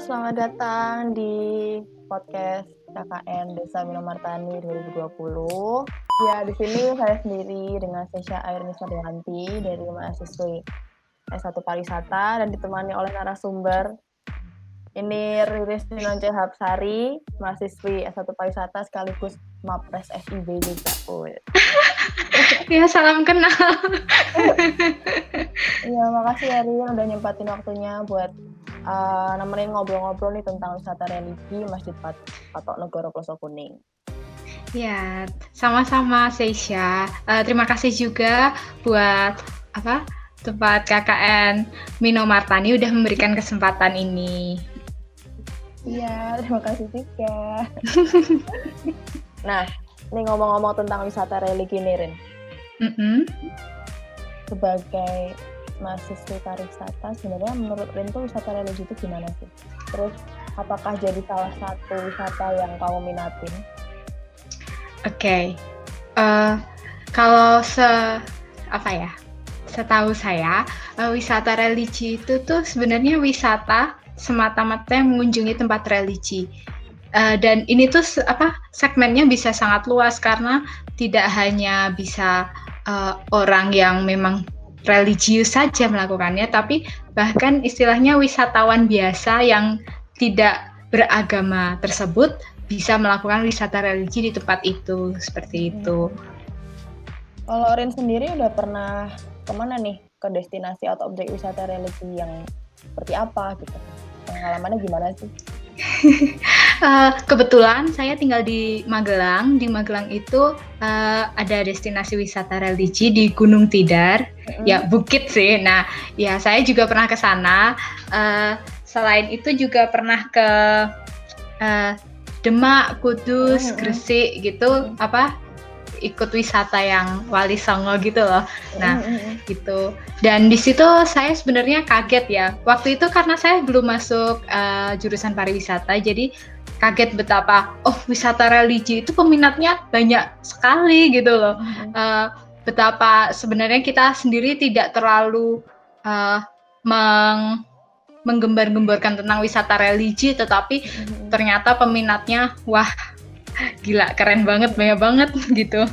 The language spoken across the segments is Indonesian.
selamat datang di podcast KKN Desa Minomartani 2020. Ya, di sini saya sendiri dengan Sesha Airni Sarwanti dari mahasiswi S1 Pariwisata dan ditemani oleh narasumber ini Riris Nonce Hapsari, mahasiswi S1 Pariwisata sekaligus Mapres FIB juga. ya, salam kenal. Iya, makasih ya Rin udah nyempatin waktunya buat uh, nemenin ngobrol-ngobrol nih tentang wisata religi Masjid Pat Patok Negoro Ploso Kuning. Ya, sama-sama Seisha. Uh, terima kasih juga buat apa tempat KKN Mino Martani udah memberikan kesempatan ini. Iya, terima kasih juga. nah, ini ngomong-ngomong tentang wisata religi nih, Rin. Mm -hmm. Sebagai mahasiswa pariwisata sebenarnya menurut Rinto wisata religi itu gimana sih? Terus apakah jadi salah satu wisata yang kamu minatin? Oke, okay. uh, eh, kalau se apa ya? Setahu saya uh, wisata religi itu tuh sebenarnya wisata semata-mata yang mengunjungi tempat religi. Uh, dan ini tuh apa segmennya bisa sangat luas karena tidak hanya bisa uh, orang yang memang religius saja melakukannya, tapi bahkan istilahnya wisatawan biasa yang tidak beragama tersebut bisa melakukan wisata religi di tempat itu seperti hmm. itu. Kalau Rin sendiri udah pernah ke mana nih ke destinasi atau objek wisata religi yang seperti apa gitu? Pengalamannya gimana sih? Uh, kebetulan saya tinggal di Magelang. Di Magelang itu uh, ada destinasi wisata religi di Gunung Tidar. Mm. Ya bukit sih. Nah, ya saya juga pernah ke sana. Uh, selain itu juga pernah ke uh, Demak, Kudus, mm. Gresik gitu. Mm. Apa? Ikut wisata yang Wali Songo gitu loh. Nah, mm-hmm. gitu. Dan di situ saya sebenarnya kaget ya. Waktu itu karena saya belum masuk uh, jurusan pariwisata, jadi kaget betapa oh wisata religi itu peminatnya banyak sekali gitu loh. Mm-hmm. Uh, betapa sebenarnya kita sendiri tidak terlalu uh, meng menggembar-gemborkan tentang wisata religi, tetapi mm-hmm. ternyata peminatnya wah gila keren banget banyak banget gitu.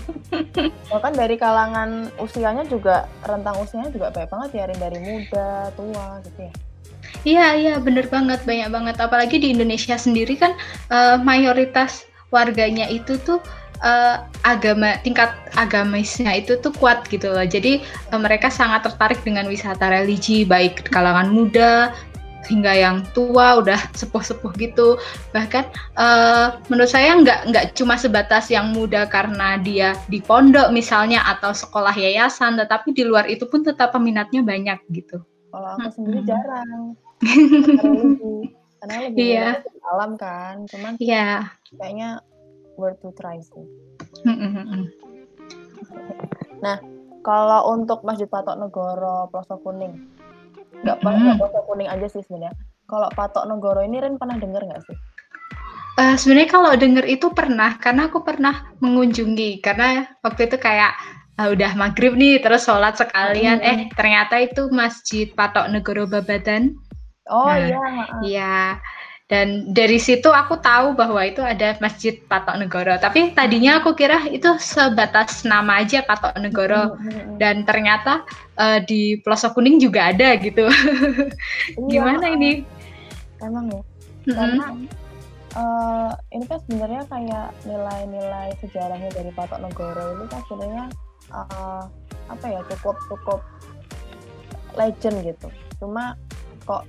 Bahkan dari kalangan usianya juga rentang usianya juga banyak banget ya dari muda tua gitu ya. Iya iya bener banget banyak banget. Apalagi di Indonesia sendiri kan uh, mayoritas warganya itu tuh uh, agama tingkat agamisnya itu tuh kuat gitu loh. Jadi uh, mereka sangat tertarik dengan wisata religi baik kalangan muda, hingga yang tua udah sepuh-sepuh gitu bahkan uh, menurut saya nggak nggak cuma sebatas yang muda karena dia di pondok misalnya atau sekolah yayasan tetapi di luar itu pun tetap peminatnya banyak gitu kalau aku sendiri hmm. jarang karena lebih iya. alam kan cuman iya. kayaknya worth to try sih nah kalau untuk Masjid Patok Negoro Ploso Kuning nggak hmm. nggak kuning aja sih sebenarnya. Kalau patok negoro ini Ren pernah dengar nggak sih? Uh, sebenarnya kalau denger itu pernah karena aku pernah mengunjungi. Karena waktu itu kayak uh, udah maghrib nih terus sholat sekalian. Hmm. eh ternyata itu masjid patok negoro babadan. Oh nah, iya iya dan dari situ aku tahu bahwa itu ada Masjid Patok Negoro. Tapi tadinya aku kira itu sebatas nama aja Patok Negoro. Mm-hmm. Dan ternyata uh, di Pelosok Kuning juga ada gitu. Iya, Gimana ini? Emang ya. Mm-hmm. Karena uh, ini kan sebenarnya kayak nilai-nilai sejarahnya dari Patok Negoro ini kan sebenarnya uh, apa ya cukup cukup legend gitu. Cuma kok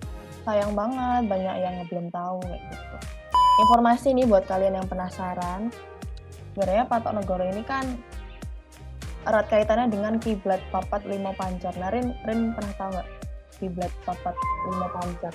sayang banget banyak yang belum tahu kayak gitu. Informasi nih buat kalian yang penasaran, sebenarnya Patok Negoro ini kan erat kaitannya dengan kiblat papat lima pancar. Nah, Rin, Rin pernah tahu nggak kiblat papat lima pancar?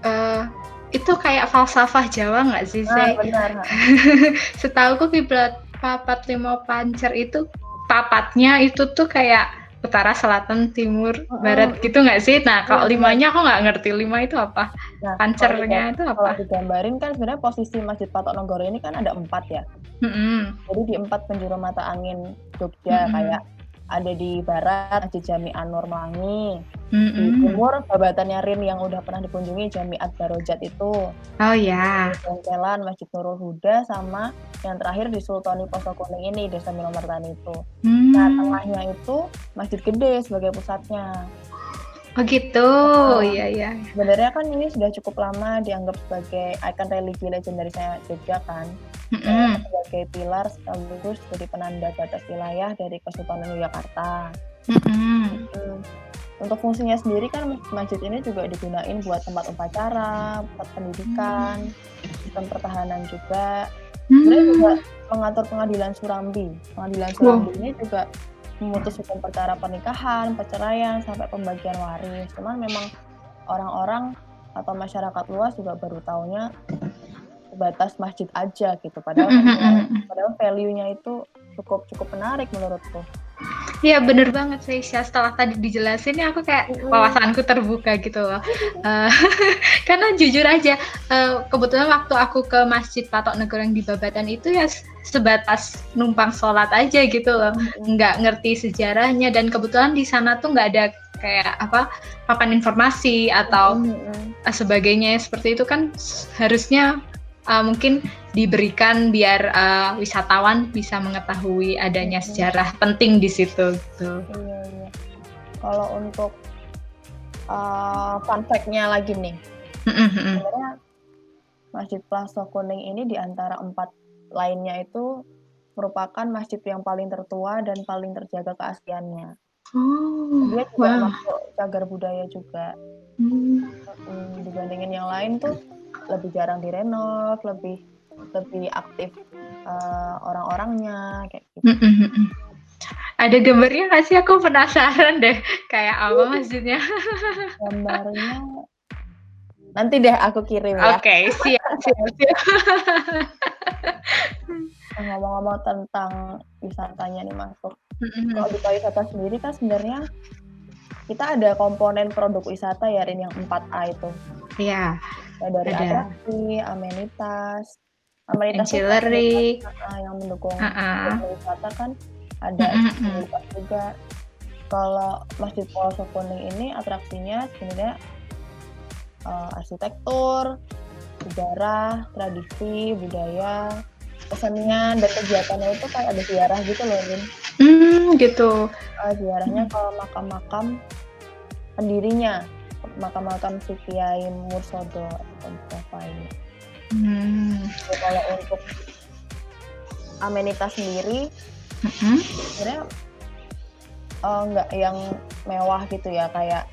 Uh, itu kayak falsafah Jawa nggak sih, ah, benar. Setahu kiblat papat lima pancar itu papatnya itu tuh kayak utara, selatan, timur, oh, barat gitu nggak sih? Nah, kalau iya, limanya aku nggak ngerti lima itu apa. Nah, Pancernya itu apa? Kalau digambarin kan sebenarnya posisi Masjid Patok Negoro ini kan ada empat ya. Mm -hmm. Jadi di empat penjuru mata angin Jogja mm -hmm. kayak ada di barat Masjid Jami Anur Melangi. Mm-mm. Di timur babatannya Rin yang udah pernah dikunjungi Jami Barojat itu. Oh ya. Bengkelan Masjid Nurul Huda sama yang terakhir di Sultani Poso Kuning ini Desa Minomartani itu. Hmm. Nah tengahnya itu Masjid Gede sebagai pusatnya. Oh gitu, Oh. iya iya. Sebenarnya kan ini sudah cukup lama dianggap sebagai ikon religi legendarisnya Jogja kan. Mm-mm. sebagai pilar sekaligus jadi penanda batas wilayah dari Kesultanan Yogyakarta. Mm-mm. Hmm. Untuk fungsinya sendiri kan masjid ini juga digunain buat tempat upacara, tempat pendidikan, sistem pertahanan juga. Sebenarnya juga mengatur pengadilan Surambi. Pengadilan Surambi ini juga memutus hukum perkara pernikahan, perceraian, sampai pembagian waris. Cuman memang orang-orang atau masyarakat luas juga baru taunya sebatas masjid aja gitu. Padahal padahal value-nya itu cukup cukup menarik menurutku. Iya bener banget Syah. Setelah tadi dijelasin ya aku kayak wawasanku terbuka gitu loh. Eh, karena jujur aja eh, kebetulan waktu aku ke Masjid Patok Negoro yang di Babatan itu ya sebatas numpang sholat aja gitu loh. Nggak ngerti sejarahnya dan kebetulan di sana tuh nggak ada kayak apa papan informasi atau sebagainya seperti itu kan harusnya eh, mungkin diberikan biar eh, wisatawan bisa mengetahui adanya Mhm. sejarah penting di situ gitu. Iya iya. Kalau untuk uh, fun fact-nya lagi nih, sebenarnya Masjid Plaza Kuning ini di antara empat lainnya itu merupakan masjid yang paling tertua dan paling terjaga keasliannya. Oh, Dia juga wow. masuk cagar budaya juga. Hmm, dibandingin yang lain tuh lebih jarang direnov, lebih lebih aktif uh, orang-orangnya kayak gitu. Ada gambarnya nggak sih? Aku penasaran deh. Kayak apa masjidnya? Gambarnya nanti deh aku kirim ya. Oke, siap, siap, siap. Nah, ngomong-ngomong tentang wisatanya nih masuk. Mm-mm. Kalau di pariwisata sendiri kan sebenarnya kita ada komponen produk wisata ya Rin yang 4A itu. Ya, Ya, dari Ada. atraksi, amenitas, amenitas ancillary. kan, yang mendukung Ah-ah. produk wisata kan ada Mm-mm-mm. aksesibilitas juga. Kalau Masjid Poso Kuning ini atraksinya sebenarnya eh, arsitektur, sejarah, tradisi, budaya, kesenian dan kegiatannya itu kayak ada ziarah gitu loh, Rin. Hmm, gitu. uh, ziarahnya ke makam-makam pendirinya makam-makam si Kiai Mursodo Mustafa ini. Hmm. Jadi kalau untuk amenitas sendiri Mm-mm. sebenarnya uh, nggak yang mewah gitu ya kayak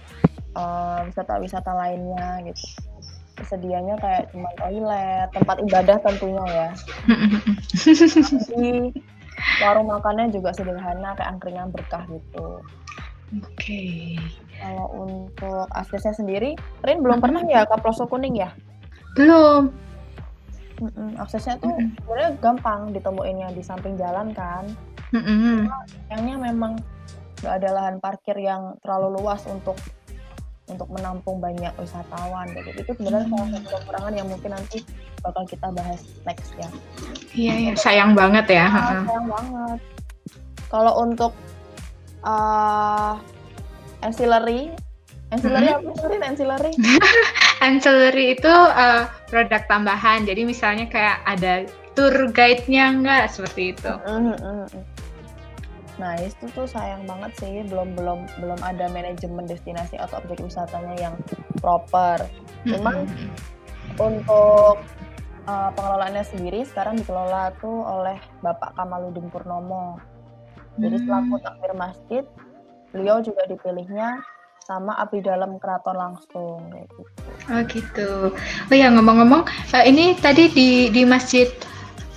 uh, wisata-wisata lainnya gitu. Sedianya kayak cuma toilet, tempat ibadah tentunya ya. Mm-mm. Di warung makannya juga sederhana kayak angkringan berkah gitu. Oke. Kalau untuk aksesnya sendiri, Rin belum pernah ya ke Ploso Kuning ya? Belum. Mm-mm, aksesnya tuh Mm-mm. sebenarnya gampang ditemuinnya di samping jalan kan. Sayangnya memang nggak ada lahan parkir yang terlalu luas untuk untuk menampung banyak wisatawan. Jadi itu sebenarnya salah satu kekurangan yang mungkin nanti bakal kita bahas next ya. Iya, iya. Sayang banget ya. Heeh. sayang banget. Kalau untuk uh, ancillary, ancillary apa sih ancillary? Ancillary itu eh, produk tambahan. Jadi misalnya kayak ada tour guide-nya nggak seperti itu. Mm. Nah itu tuh sayang banget sih belum belum belum ada manajemen destinasi atau objek wisatanya yang proper. Cuman Mm-mm. untuk uh, pengelolaannya sendiri sekarang dikelola tuh oleh Bapak Kamaludin Purnomo. Jadi selaku takmir masjid, beliau juga dipilihnya sama abdi dalam keraton langsung kayak gitu. Oh gitu. Oh ya ngomong-ngomong, eh, ini tadi di di masjid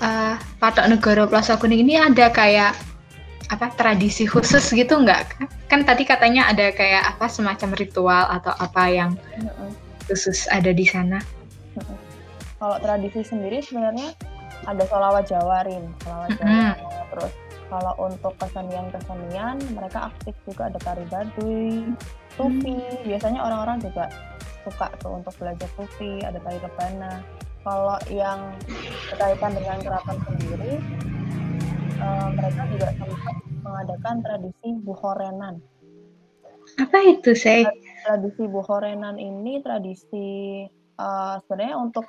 eh, Patok Negoro Plaza Kuning ini ada kayak apa tradisi khusus gitu nggak? Kan tadi katanya ada kayak apa semacam ritual atau apa yang khusus ada di sana. Kalau tradisi sendiri sebenarnya ada sholawat Jawa, Rin. Sholawat Mm-mm. Jawa. Terus kalau untuk kesenian-kesenian, mereka aktif juga ada tari baduy, sufi. Biasanya orang-orang juga suka tuh untuk belajar sufi, ada tari rebana. Kalau yang berkaitan dengan keraton sendiri, eh, mereka juga sempat mengadakan tradisi buhorenan. Apa itu, saya? Tradisi buhorenan ini tradisi uh, sebenarnya untuk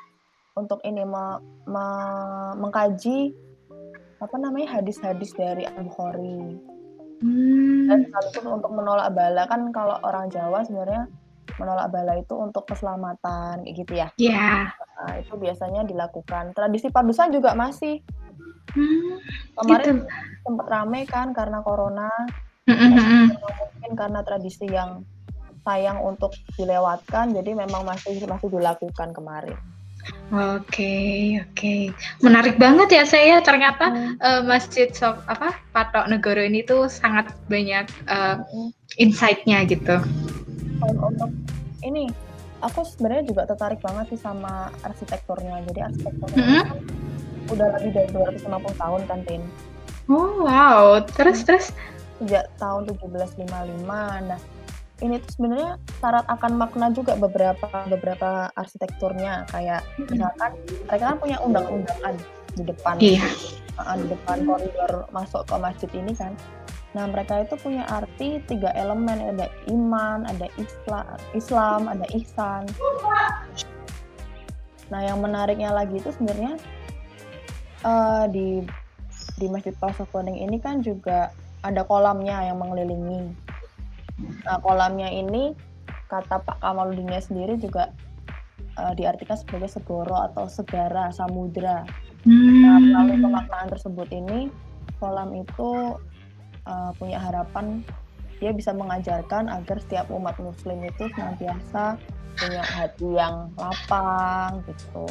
untuk ini me, me, mengkaji apa namanya hadis-hadis dari Al Bukhari. Hmm. Dan sekaligus untuk menolak bala kan kalau orang Jawa sebenarnya menolak bala itu untuk keselamatan gitu ya. Iya. Yeah. Nah, itu biasanya dilakukan. Tradisi padusan juga masih. Hmm, Kemarin gitu. sempat rame kan karena corona. Mm-hmm. Mungkin karena tradisi yang sayang untuk dilewatkan, jadi memang masih masih dilakukan kemarin. Oke, okay, oke. Okay. Menarik banget ya saya ternyata hmm. uh, Masjid Sof, apa Patok Negoro ini tuh sangat banyak uh, insight-nya gitu. Untuk ini aku sebenarnya juga tertarik banget sih sama arsitekturnya. Jadi arsitekturnya hmm. kan udah lebih dari 250 tahun kan, Tin. Oh, wow. Terus hmm. terus sejak tahun 1755. Nah, ini tuh sebenarnya syarat akan makna juga beberapa beberapa arsitekturnya. Kayak misalkan mereka kan punya undang-undangan di depan iya. uh, di depan koridor masuk ke masjid ini kan. Nah mereka itu punya arti tiga elemen. Ada iman ada islam Islam ada ihsan. Nah yang menariknya lagi itu sebenarnya uh, di di masjid Pasok Kuning ini kan juga ada kolamnya yang mengelilingi Nah, kolamnya ini kata Pak Kamaludinnya sendiri juga uh, diartikan sebagai segoro atau segara samudra. Hmm. Nah, melalui pemaknaan tersebut ini, kolam itu uh, punya harapan dia bisa mengajarkan agar setiap umat muslim itu senantiasa punya hati yang lapang gitu.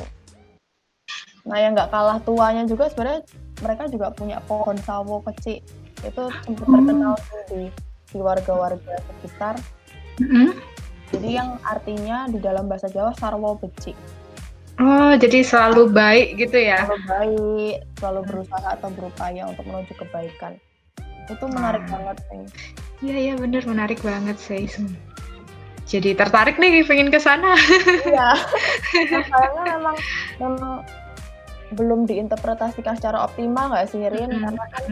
Nah yang nggak kalah tuanya juga sebenarnya mereka juga punya pohon sawo kecil itu sempat terkenal hmm. di di warga-warga sekitar. Mm-hmm. Jadi yang artinya di dalam bahasa Jawa sarwo becik. Oh, jadi selalu baik gitu ya? Selalu baik, selalu berusaha atau berupaya untuk menuju kebaikan. Itu menarik ah. banget sih. Iya, iya bener menarik banget sih. Jadi tertarik nih pengen ke sana. Iya. Nah, memang memang belum diinterpretasikan secara optimal nggak sih Rin? Mm-hmm. Karena kan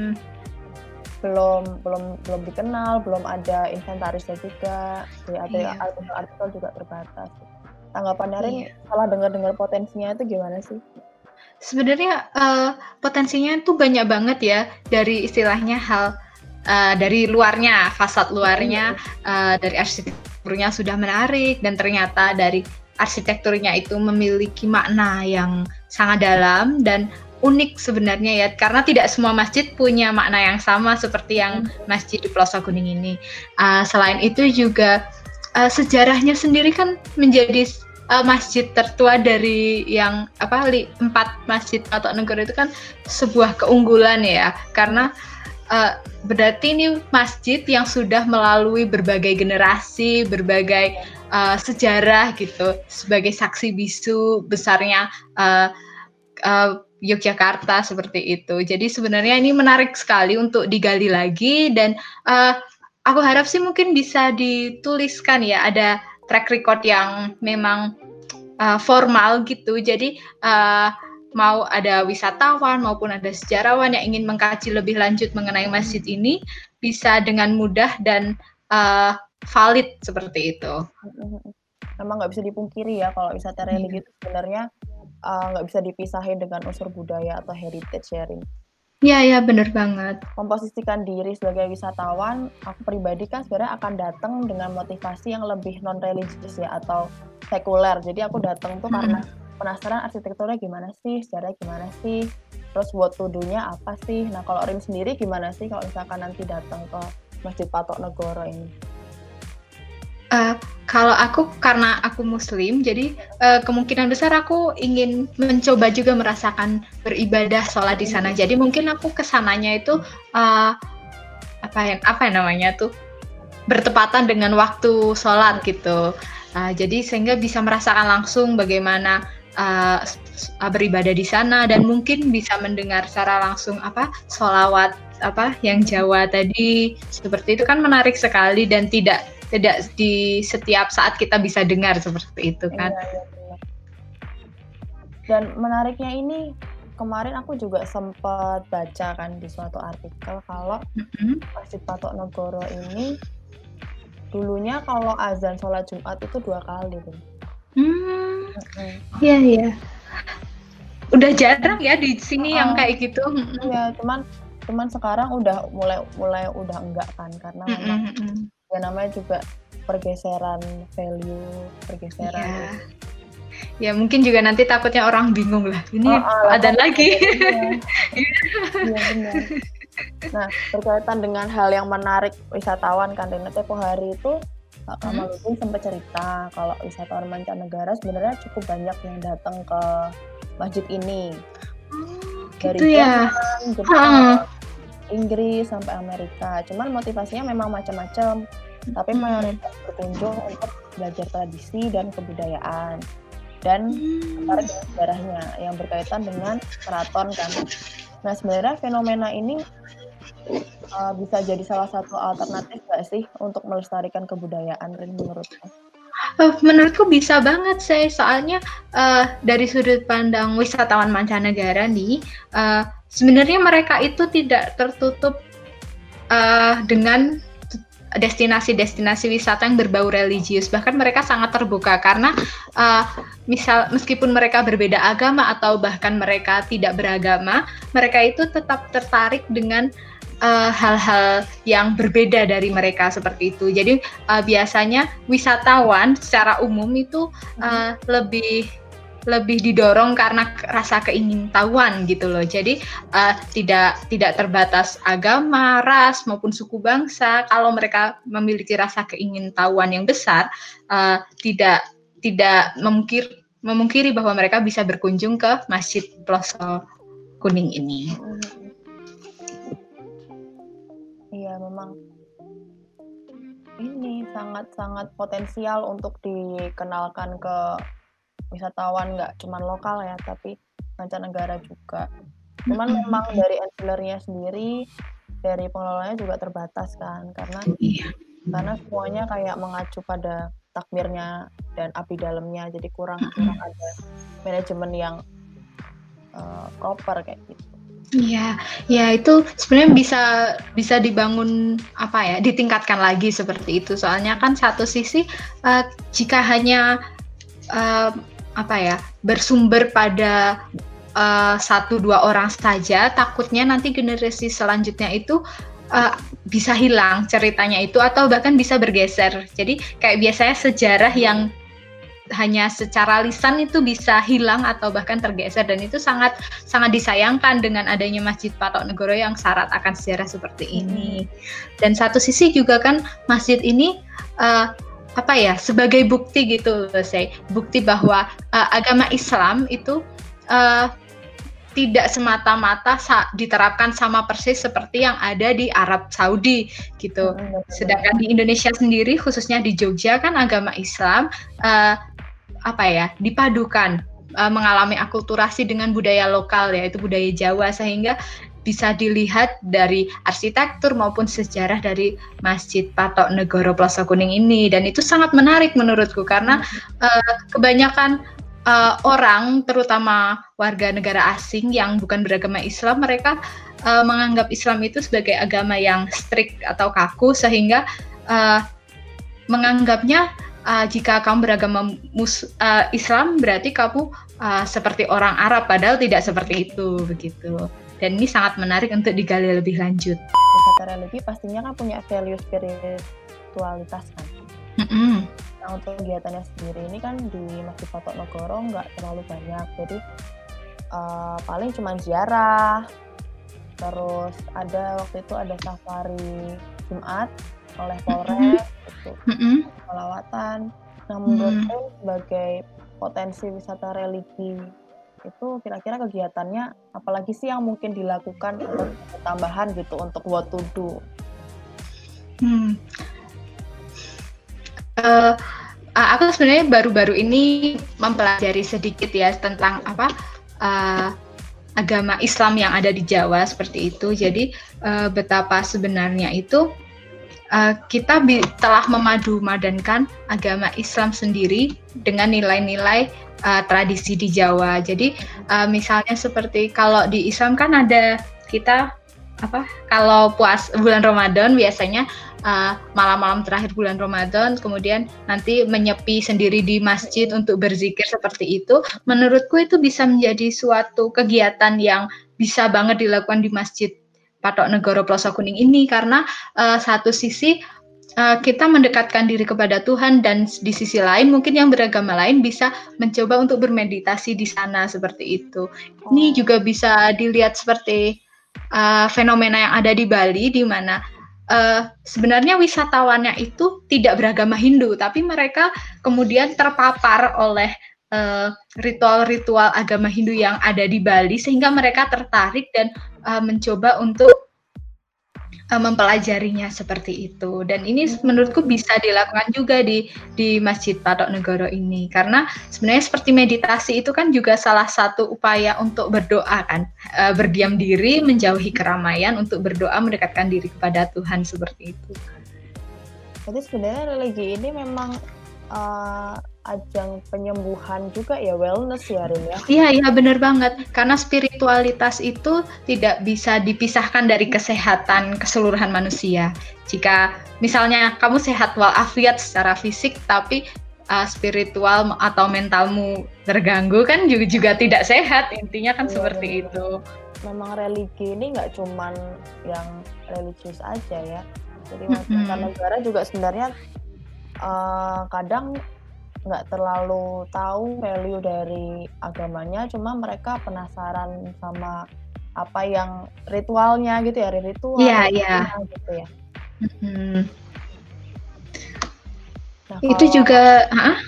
belum belum belum dikenal, belum ada inventarisnya juga, ya, ada iya. artikel-artikel juga terbatas. Tanggapan Darin iya. salah dengar-dengar potensinya itu gimana sih? Sebenarnya uh, potensinya itu banyak banget ya dari istilahnya hal uh, dari luarnya, fasad luarnya, uh, dari arsitekturnya sudah menarik dan ternyata dari arsitekturnya itu memiliki makna yang sangat dalam dan unik sebenarnya ya karena tidak semua masjid punya makna yang sama seperti yang hmm. masjid di Pelosok Kuning ini. Uh, selain itu juga uh, sejarahnya sendiri kan menjadi uh, masjid tertua dari yang apa li, empat masjid atau negara itu kan sebuah keunggulan ya karena uh, berarti ini masjid yang sudah melalui berbagai generasi, berbagai uh, sejarah gitu sebagai saksi bisu besarnya uh, uh, Yogyakarta seperti itu. Jadi sebenarnya ini menarik sekali untuk digali lagi dan uh, aku harap sih mungkin bisa dituliskan ya ada track record yang memang uh, formal gitu. Jadi uh, mau ada wisatawan maupun ada sejarawan yang ingin mengkaji lebih lanjut mengenai masjid ini bisa dengan mudah dan uh, valid seperti itu. Memang nggak bisa dipungkiri ya kalau wisata religi itu sebenarnya nggak uh, bisa dipisahin dengan unsur budaya atau heritage sharing. Iya, iya benar banget. Komposisikan diri sebagai wisatawan, aku pribadi kan sebenarnya akan datang dengan motivasi yang lebih non religius ya atau sekuler. Jadi aku datang tuh hmm. karena penasaran arsitekturnya gimana sih, sejarah gimana sih, terus buat tuduhnya apa sih. Nah kalau Rin sendiri gimana sih kalau misalkan nanti datang ke Masjid Patok Negoro ini? Uh, kalau aku karena aku muslim, jadi uh, kemungkinan besar aku ingin mencoba juga merasakan beribadah sholat di sana. Jadi mungkin aku ke sananya itu uh, apa yang apa yang namanya tuh bertepatan dengan waktu sholat gitu. Uh, jadi sehingga bisa merasakan langsung bagaimana uh, beribadah di sana dan mungkin bisa mendengar secara langsung apa sholawat apa yang Jawa tadi seperti itu kan menarik sekali dan tidak tidak di setiap saat kita bisa dengar seperti itu kan. Iya, iya, Dan menariknya ini kemarin aku juga sempat baca kan di suatu artikel kalau mm-hmm. Masjid Patok Negoro ini dulunya kalau azan sholat Jumat itu dua kali tuh. Hmm. Iya iya. Udah jarang ya di sini uh, yang kayak gitu. Iya, cuman cuman sekarang udah mulai mulai udah enggak kan karena memang mm-hmm. Ya namanya juga pergeseran value, pergeseran yeah ya mungkin juga nanti takutnya orang bingung lah. Ini oh, oh, ada lagi. iya. Benar. Nah berkaitan dengan hal yang menarik wisatawan kan Rina. Tempo hari itu Kak Kamaludin hmm. sempat cerita kalau wisatawan mancanegara sebenarnya cukup banyak yang datang ke masjid ini. Oh, dari gitu ya? Jepang, Inggris sampai Amerika. Cuman motivasinya memang macam-macam, tapi hmm. mayoritas berkunjung untuk belajar tradisi dan kebudayaan dan dengan sejarahnya yang berkaitan dengan keraton kan. Nah sebenarnya fenomena ini uh, bisa jadi salah satu alternatif nggak sih untuk melestarikan kebudayaan? Uh, menurutku bisa banget sih. Soalnya uh, dari sudut pandang wisatawan mancanegara nih uh, sebenarnya mereka itu tidak tertutup uh, dengan destinasi-destinasi wisata yang berbau religius. Bahkan mereka sangat terbuka karena uh, misal meskipun mereka berbeda agama atau bahkan mereka tidak beragama mereka itu tetap tertarik dengan uh, hal-hal uh, yang berbeda dari mereka seperti itu jadi uh, biasanya wisatawan secara umum itu uh, lebih lebih didorong karena rasa keingintahuan gitu loh. Jadi uh, tidak tidak terbatas agama, ras maupun suku bangsa. Kalau mereka memiliki rasa keingintahuan yang besar, uh, tidak tidak memungkir memungkiri bahwa mereka bisa berkunjung ke Masjid Ploso Kuning ini. Memang ini sangat-sangat potensial untuk dikenalkan ke wisatawan nggak cuma lokal ya tapi mancanegara juga cuman mm-hmm. memang dari ancillary sendiri dari pengelolanya juga terbatas kan karena iya. karena semuanya kayak mengacu pada takmirnya dan api dalamnya jadi kurang kurang ada manajemen yang uh, proper kayak gitu Iya, ya itu sebenarnya bisa bisa dibangun apa ya, ditingkatkan lagi seperti itu. Soalnya kan satu sisi uh, jika hanya uh, apa ya bersumber pada uh, satu dua orang saja takutnya nanti generasi selanjutnya itu uh, bisa hilang ceritanya itu atau bahkan bisa bergeser jadi kayak biasanya sejarah yang hanya secara lisan itu bisa hilang atau bahkan tergeser dan itu sangat sangat disayangkan dengan adanya Masjid Patok Negoro yang syarat akan sejarah seperti ini. Hmm. Dan satu sisi juga kan masjid ini uh, apa ya sebagai bukti gitu saya bukti bahwa uh, agama Islam itu uh, tidak semata-mata diterapkan sama persis seperti yang ada di Arab Saudi gitu. Hmm, Sedangkan di Indonesia sendiri khususnya di Jogja kan agama Islam uh, apa ya dipadukan uh, mengalami akulturasi dengan budaya lokal yaitu budaya Jawa sehingga bisa dilihat dari arsitektur maupun sejarah dari Masjid Patok Negoro Plaza Kuning ini. Dan itu sangat menarik menurutku karena uh, kebanyakan uh, orang terutama warga negara asing yang bukan beragama Islam mereka uh, menganggap Islam itu sebagai agama yang strict atau kaku sehingga uh, menganggapnya uh, jika kamu beragama mus uh, Islam berarti kamu uh, seperti orang Arab padahal tidak seperti itu begitu dan ini sangat menarik untuk digali lebih lanjut. Wisata religi pastinya kan punya value spiritualitas kan. Mm -hmm. Nah untuk kegiatannya sendiri ini kan di Masjid Patok Negoro nggak terlalu banyak, jadi uh, paling cuma ziarah. Terus ada waktu itu ada safari Jumat oleh Polres, mm -hmm. itu mm -hmm. pelawatan. Nah menurutku mm -hmm. sebagai potensi wisata religi itu kira-kira kegiatannya apalagi sih yang mungkin dilakukan untuk tambahan gitu untuk what to do? Hmm. Uh, aku sebenarnya baru-baru ini mempelajari sedikit ya tentang apa uh, agama Islam yang ada di Jawa seperti itu. Jadi uh, betapa sebenarnya itu uh, kita telah memadu-madankan agama Islam sendiri dengan nilai-nilai uh, tradisi di Jawa. Jadi uh, misalnya seperti kalau di Islam kan ada kita apa kalau puas bulan Ramadan biasanya malam-malam uh, terakhir bulan Ramadan kemudian nanti menyepi sendiri di masjid untuk berzikir seperti itu menurutku itu bisa menjadi suatu kegiatan yang bisa banget dilakukan di masjid Patok Negoro Pelosok Kuning ini karena uh, satu sisi uh, kita mendekatkan diri kepada Tuhan dan di sisi lain mungkin yang beragama lain bisa mencoba untuk bermeditasi di sana seperti itu. Oh. Ini juga bisa dilihat seperti uh, fenomena yang ada di Bali di mana uh, sebenarnya wisatawannya itu tidak beragama Hindu tapi mereka kemudian terpapar oleh ritual-ritual uh, agama Hindu yang ada di Bali sehingga mereka tertarik dan uh, mencoba untuk uh, mempelajarinya seperti itu. Dan ini menurutku bisa dilakukan juga di di Masjid Patok Negoro ini. Karena sebenarnya seperti meditasi itu kan juga salah satu upaya untuk berdoa kan. Uh, berdiam diri menjauhi keramaian untuk berdoa mendekatkan diri kepada Tuhan seperti itu. Jadi sebenarnya religi ini memang uh, ajang penyembuhan juga ya wellness ya Rin ya. Iya iya benar banget karena spiritualitas itu tidak bisa dipisahkan dari kesehatan keseluruhan manusia. Jika misalnya kamu sehat walafiat secara fisik tapi uh, spiritual atau mentalmu terganggu kan juga juga tidak sehat intinya kan iya, seperti bener. itu. Memang religi ini nggak cuman yang religius aja ya. Jadi mm -hmm. negara juga sebenarnya uh, kadang nggak terlalu tahu value dari agamanya cuma mereka penasaran sama apa yang ritualnya gitu ya ritual yeah, yeah. gitu ya hmm. nah, itu juga huh?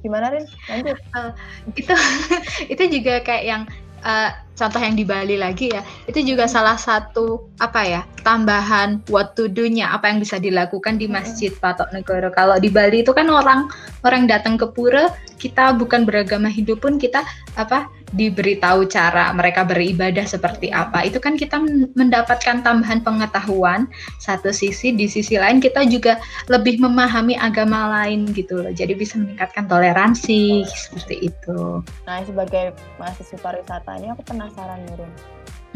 gimana Rin lanjut uh, itu itu juga kayak yang uh, contoh yang di Bali lagi ya itu juga salah satu apa ya tambahan what to do-nya apa yang bisa dilakukan di Masjid Patok Negoro kalau di Bali itu kan orang orang datang ke pura kita bukan beragama hidup pun kita apa diberitahu cara mereka beribadah seperti apa. Itu kan kita mendapatkan tambahan pengetahuan satu sisi di sisi lain kita juga lebih memahami agama lain gitu loh. Jadi bisa meningkatkan toleransi seperti itu. Nah sebagai mahasiswa pariwisata ini aku penasaran Nurun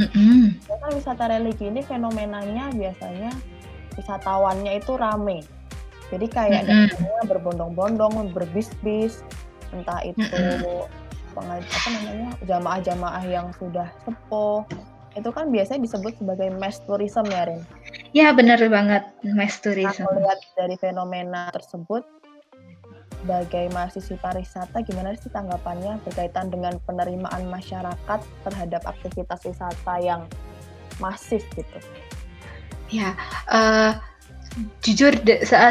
mm -hmm. kan wisata religi ini fenomenanya biasanya wisatawannya itu rame jadi kayak mm -hmm. berbondong-bondong berbis-bis entah itu mm -hmm pengaj apa namanya jamaah-jamaah yang sudah sepuh itu kan biasanya disebut sebagai mass tourism ya Rin? Ya benar banget mass tourism. Nah, melihat dari fenomena tersebut sebagai mahasiswa pariwisata gimana sih tanggapannya berkaitan dengan penerimaan masyarakat terhadap aktivitas wisata yang masif gitu? Ya, uh, jujur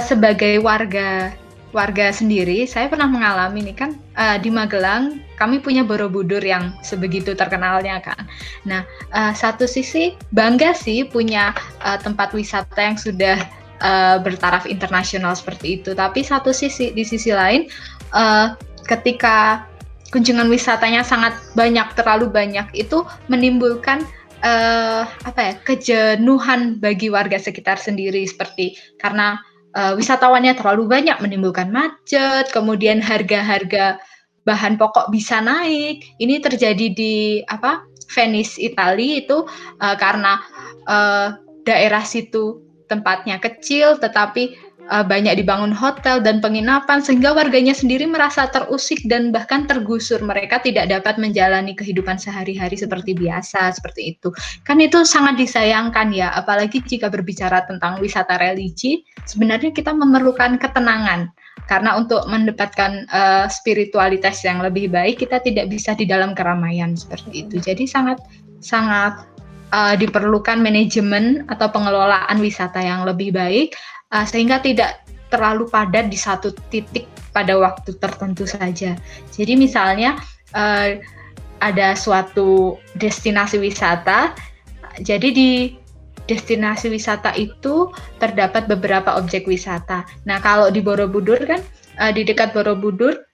sebagai warga warga sendiri, saya pernah mengalami nih kan uh, di Magelang kami punya Borobudur yang sebegitu terkenalnya kan. Nah, uh, satu sisi bangga sih punya uh, tempat wisata yang sudah uh, bertaraf internasional seperti itu. Tapi satu sisi di sisi lain, uh, ketika kunjungan wisatanya sangat banyak, terlalu banyak, itu menimbulkan uh, apa ya kejenuhan bagi warga sekitar sendiri seperti karena uh, wisatawannya terlalu banyak menimbulkan macet, kemudian harga-harga bahan pokok bisa naik. Ini terjadi di apa? Venice, Italia itu uh, karena uh, daerah situ tempatnya kecil tetapi uh, banyak dibangun hotel dan penginapan sehingga warganya sendiri merasa terusik dan bahkan tergusur. Mereka tidak dapat menjalani kehidupan sehari-hari seperti biasa seperti itu. Kan itu sangat disayangkan ya apalagi jika berbicara tentang wisata religi sebenarnya kita memerlukan ketenangan. Karena untuk mendapatkan uh, spiritualitas yang lebih baik kita tidak bisa di dalam keramaian seperti itu. Jadi sangat sangat uh, diperlukan manajemen atau pengelolaan wisata yang lebih baik uh, sehingga tidak terlalu padat di satu titik pada waktu tertentu saja. Jadi misalnya uh, ada suatu destinasi wisata, jadi di destinasi wisata itu terdapat beberapa objek wisata. Nah kalau di Borobudur kan uh, di dekat Borobudur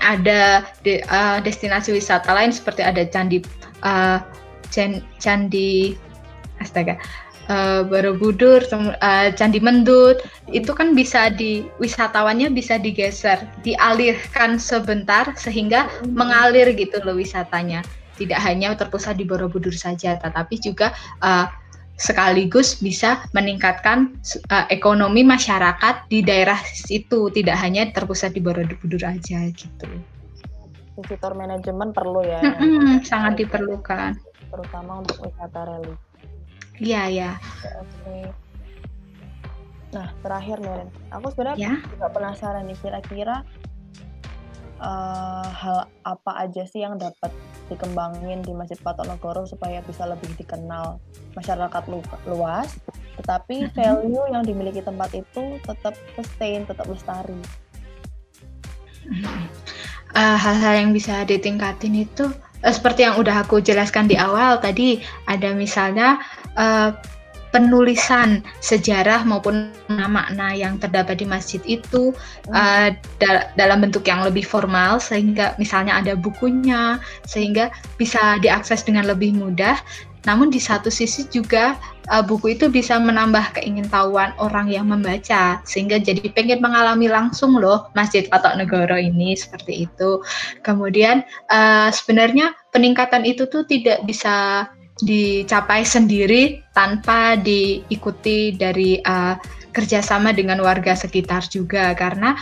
ada de, uh, destinasi wisata lain seperti ada candi uh, candi astaga uh, Borobudur, uh, Candi Mendut, itu kan bisa di wisatawannya bisa digeser, dialirkan sebentar sehingga hmm. mengalir gitu loh wisatanya. Tidak hanya terpusat di Borobudur saja, tetapi juga uh, sekaligus bisa meningkatkan uh, ekonomi masyarakat di daerah situ, tidak hanya terpusat di Borobudur aja gitu. Visitor manajemen perlu ya. Sangat diperlukan. Terutama untuk wisata religi. Iya ya. Oke. Nah terakhir Ren, aku sebenarnya ya? juga penasaran nih kira-kira uh, hal apa aja sih yang dapat dikembangin di Masjid Patok Negoro supaya bisa lebih dikenal masyarakat lu luas, tetapi value yang dimiliki tempat itu tetap sustain, tetap lestari. Uh, hal-hal yang bisa ditingkatin itu seperti yang udah aku jelaskan di awal tadi ada misalnya uh, penulisan sejarah maupun makna yang terdapat di masjid itu hmm. uh, da dalam bentuk yang lebih formal sehingga misalnya ada bukunya sehingga bisa diakses dengan lebih mudah. Namun di satu sisi juga uh, buku itu bisa menambah keingintahuan orang yang membaca sehingga jadi pengen mengalami langsung loh Masjid Patok Negoro ini seperti itu. Kemudian uh, sebenarnya peningkatan itu tuh tidak bisa dicapai sendiri tanpa diikuti dari uh, kerjasama dengan warga sekitar juga karena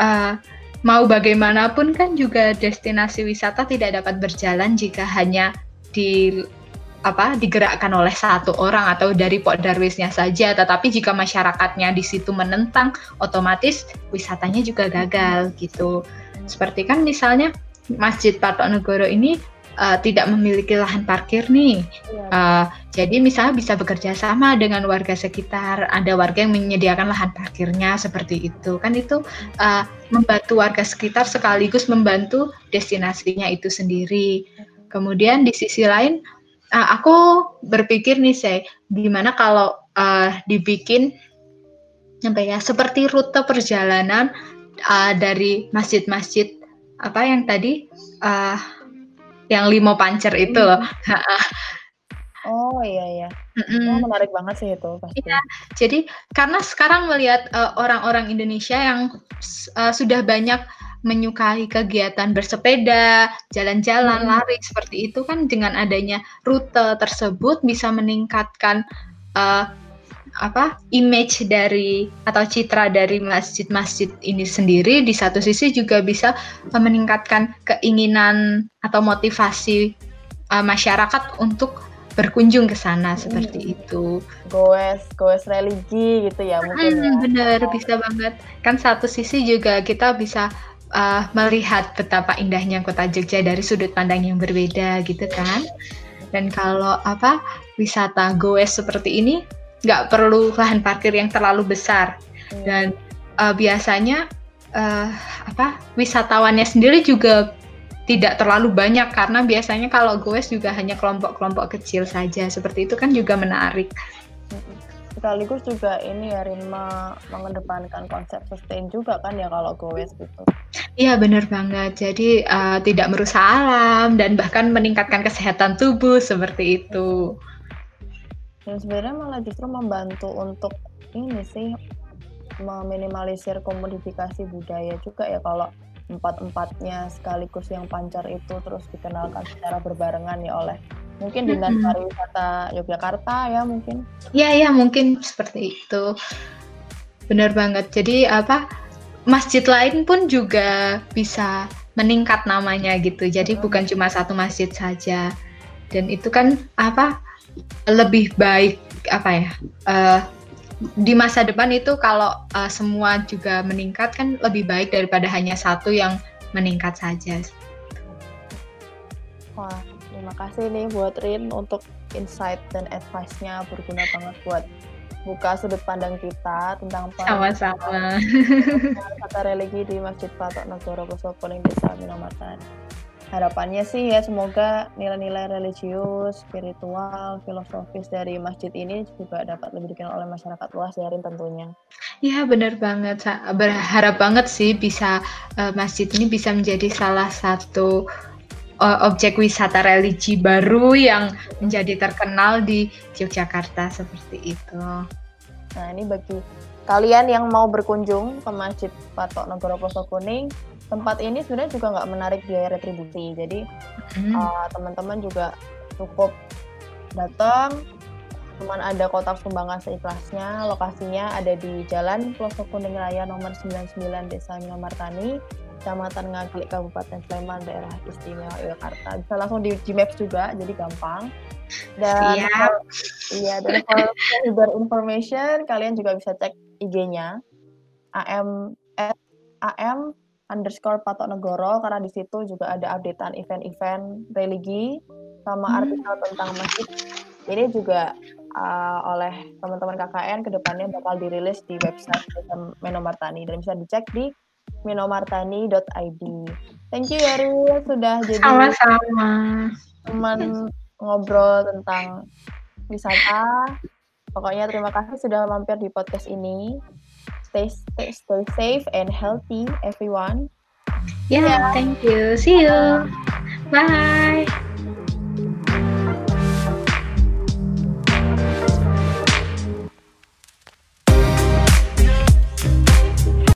uh, mau bagaimanapun kan juga destinasi wisata tidak dapat berjalan jika hanya di apa digerakkan oleh satu orang atau dari Pok Darwisnya saja tetapi jika masyarakatnya di situ menentang otomatis wisatanya juga gagal gitu seperti kan misalnya Masjid Patok Negoro ini uh, tidak memiliki lahan parkir nih. Ya. Uh, jadi misalnya bisa bekerja sama dengan warga sekitar, ada warga yang menyediakan lahan parkirnya seperti itu. Kan itu uh, membantu warga sekitar sekaligus membantu destinasinya itu sendiri. Kemudian di sisi lain uh, aku berpikir nih saya gimana kalau uh, dibikin apa ya seperti rute perjalanan uh, dari masjid-masjid apa yang tadi uh, yang limo pancer itu loh. Oh iya iya. Mm-mm. Oh, menarik banget sih itu pasti. Iya. Jadi karena sekarang melihat uh, orang-orang Indonesia yang uh, sudah banyak menyukai kegiatan bersepeda, jalan-jalan, hmm. lari seperti itu kan dengan adanya rute tersebut bisa meningkatkan uh, apa image dari atau citra dari masjid-masjid ini sendiri di satu sisi juga bisa meningkatkan keinginan atau motivasi uh, masyarakat untuk berkunjung ke sana hmm. seperti itu. Goes, goes religi gitu ya mungkin. Hmm, ya. Bener, bisa banget. Kan satu sisi juga kita bisa uh, melihat betapa indahnya kota Jogja dari sudut pandang yang berbeda gitu kan. Dan kalau apa wisata goes seperti ini nggak perlu lahan parkir yang terlalu besar hmm. dan uh, biasanya uh, apa wisatawannya sendiri juga tidak terlalu banyak karena biasanya kalau goes juga hanya kelompok-kelompok kecil saja seperti itu kan juga menarik sekaligus juga ini ya Rinma mengedepankan konsep sustain juga kan ya kalau goes gitu. Iya benar banget. Jadi uh, tidak merusak alam dan bahkan meningkatkan kesehatan tubuh seperti itu dan sebenarnya malah justru membantu untuk ini sih meminimalisir komodifikasi budaya juga ya kalau empat-empatnya sekaligus yang pancar itu terus dikenalkan secara berbarengan ya oleh mungkin dinas hmm. pariwisata Yogyakarta ya mungkin ya ya mungkin seperti itu benar banget jadi apa masjid lain pun juga bisa meningkat namanya gitu jadi hmm. bukan cuma satu masjid saja dan itu kan apa lebih baik apa ya uh, di masa depan itu kalau uh, semua juga meningkat kan lebih baik daripada hanya satu yang meningkat saja. Wah, terima kasih nih buat Rin untuk insight dan advice-nya. Berguna banget buat buka sudut pandang kita tentang sama-sama. kata religi di Masjid Patok Negoro Kusopoling Desa Minamatan harapannya sih ya semoga nilai-nilai religius, spiritual, filosofis dari masjid ini juga dapat lebih dikenal oleh masyarakat luas ya Rin tentunya. Iya benar banget, berharap banget sih bisa uh, masjid ini bisa menjadi salah satu objek wisata religi baru yang menjadi terkenal di Yogyakarta seperti itu. Nah, ini bagi kalian yang mau berkunjung ke Masjid Patok Negoro Poso Kuning, tempat ini sebenarnya juga nggak menarik biaya retribusi. Jadi hmm. uh, teman-teman juga cukup datang, cuman ada kotak sumbangan seikhlasnya. Lokasinya ada di Jalan Poso Kuning Raya nomor 99 Desa Minamartani, Kecamatan Ngaglik, Kabupaten Sleman, Daerah Istimewa Yogyakarta. Bisa langsung di Gmaps juga, jadi gampang. Dan Siap. iya dan for further information kalian juga bisa cek IG-nya am am underscore patok negoro karena di situ juga ada updatean event-event religi sama hmm. artikel tentang masjid. Ini juga uh, oleh teman-teman KKN ke depannya bakal dirilis di website Menomartani dan bisa dicek di menomartani.id. Thank you Yari sudah jadi sama-sama teman ngobrol tentang wisata. Pokoknya terima kasih sudah mampir di podcast ini. Stay stay, stay safe and healthy everyone. Yeah, yeah, thank you. See you. Bye.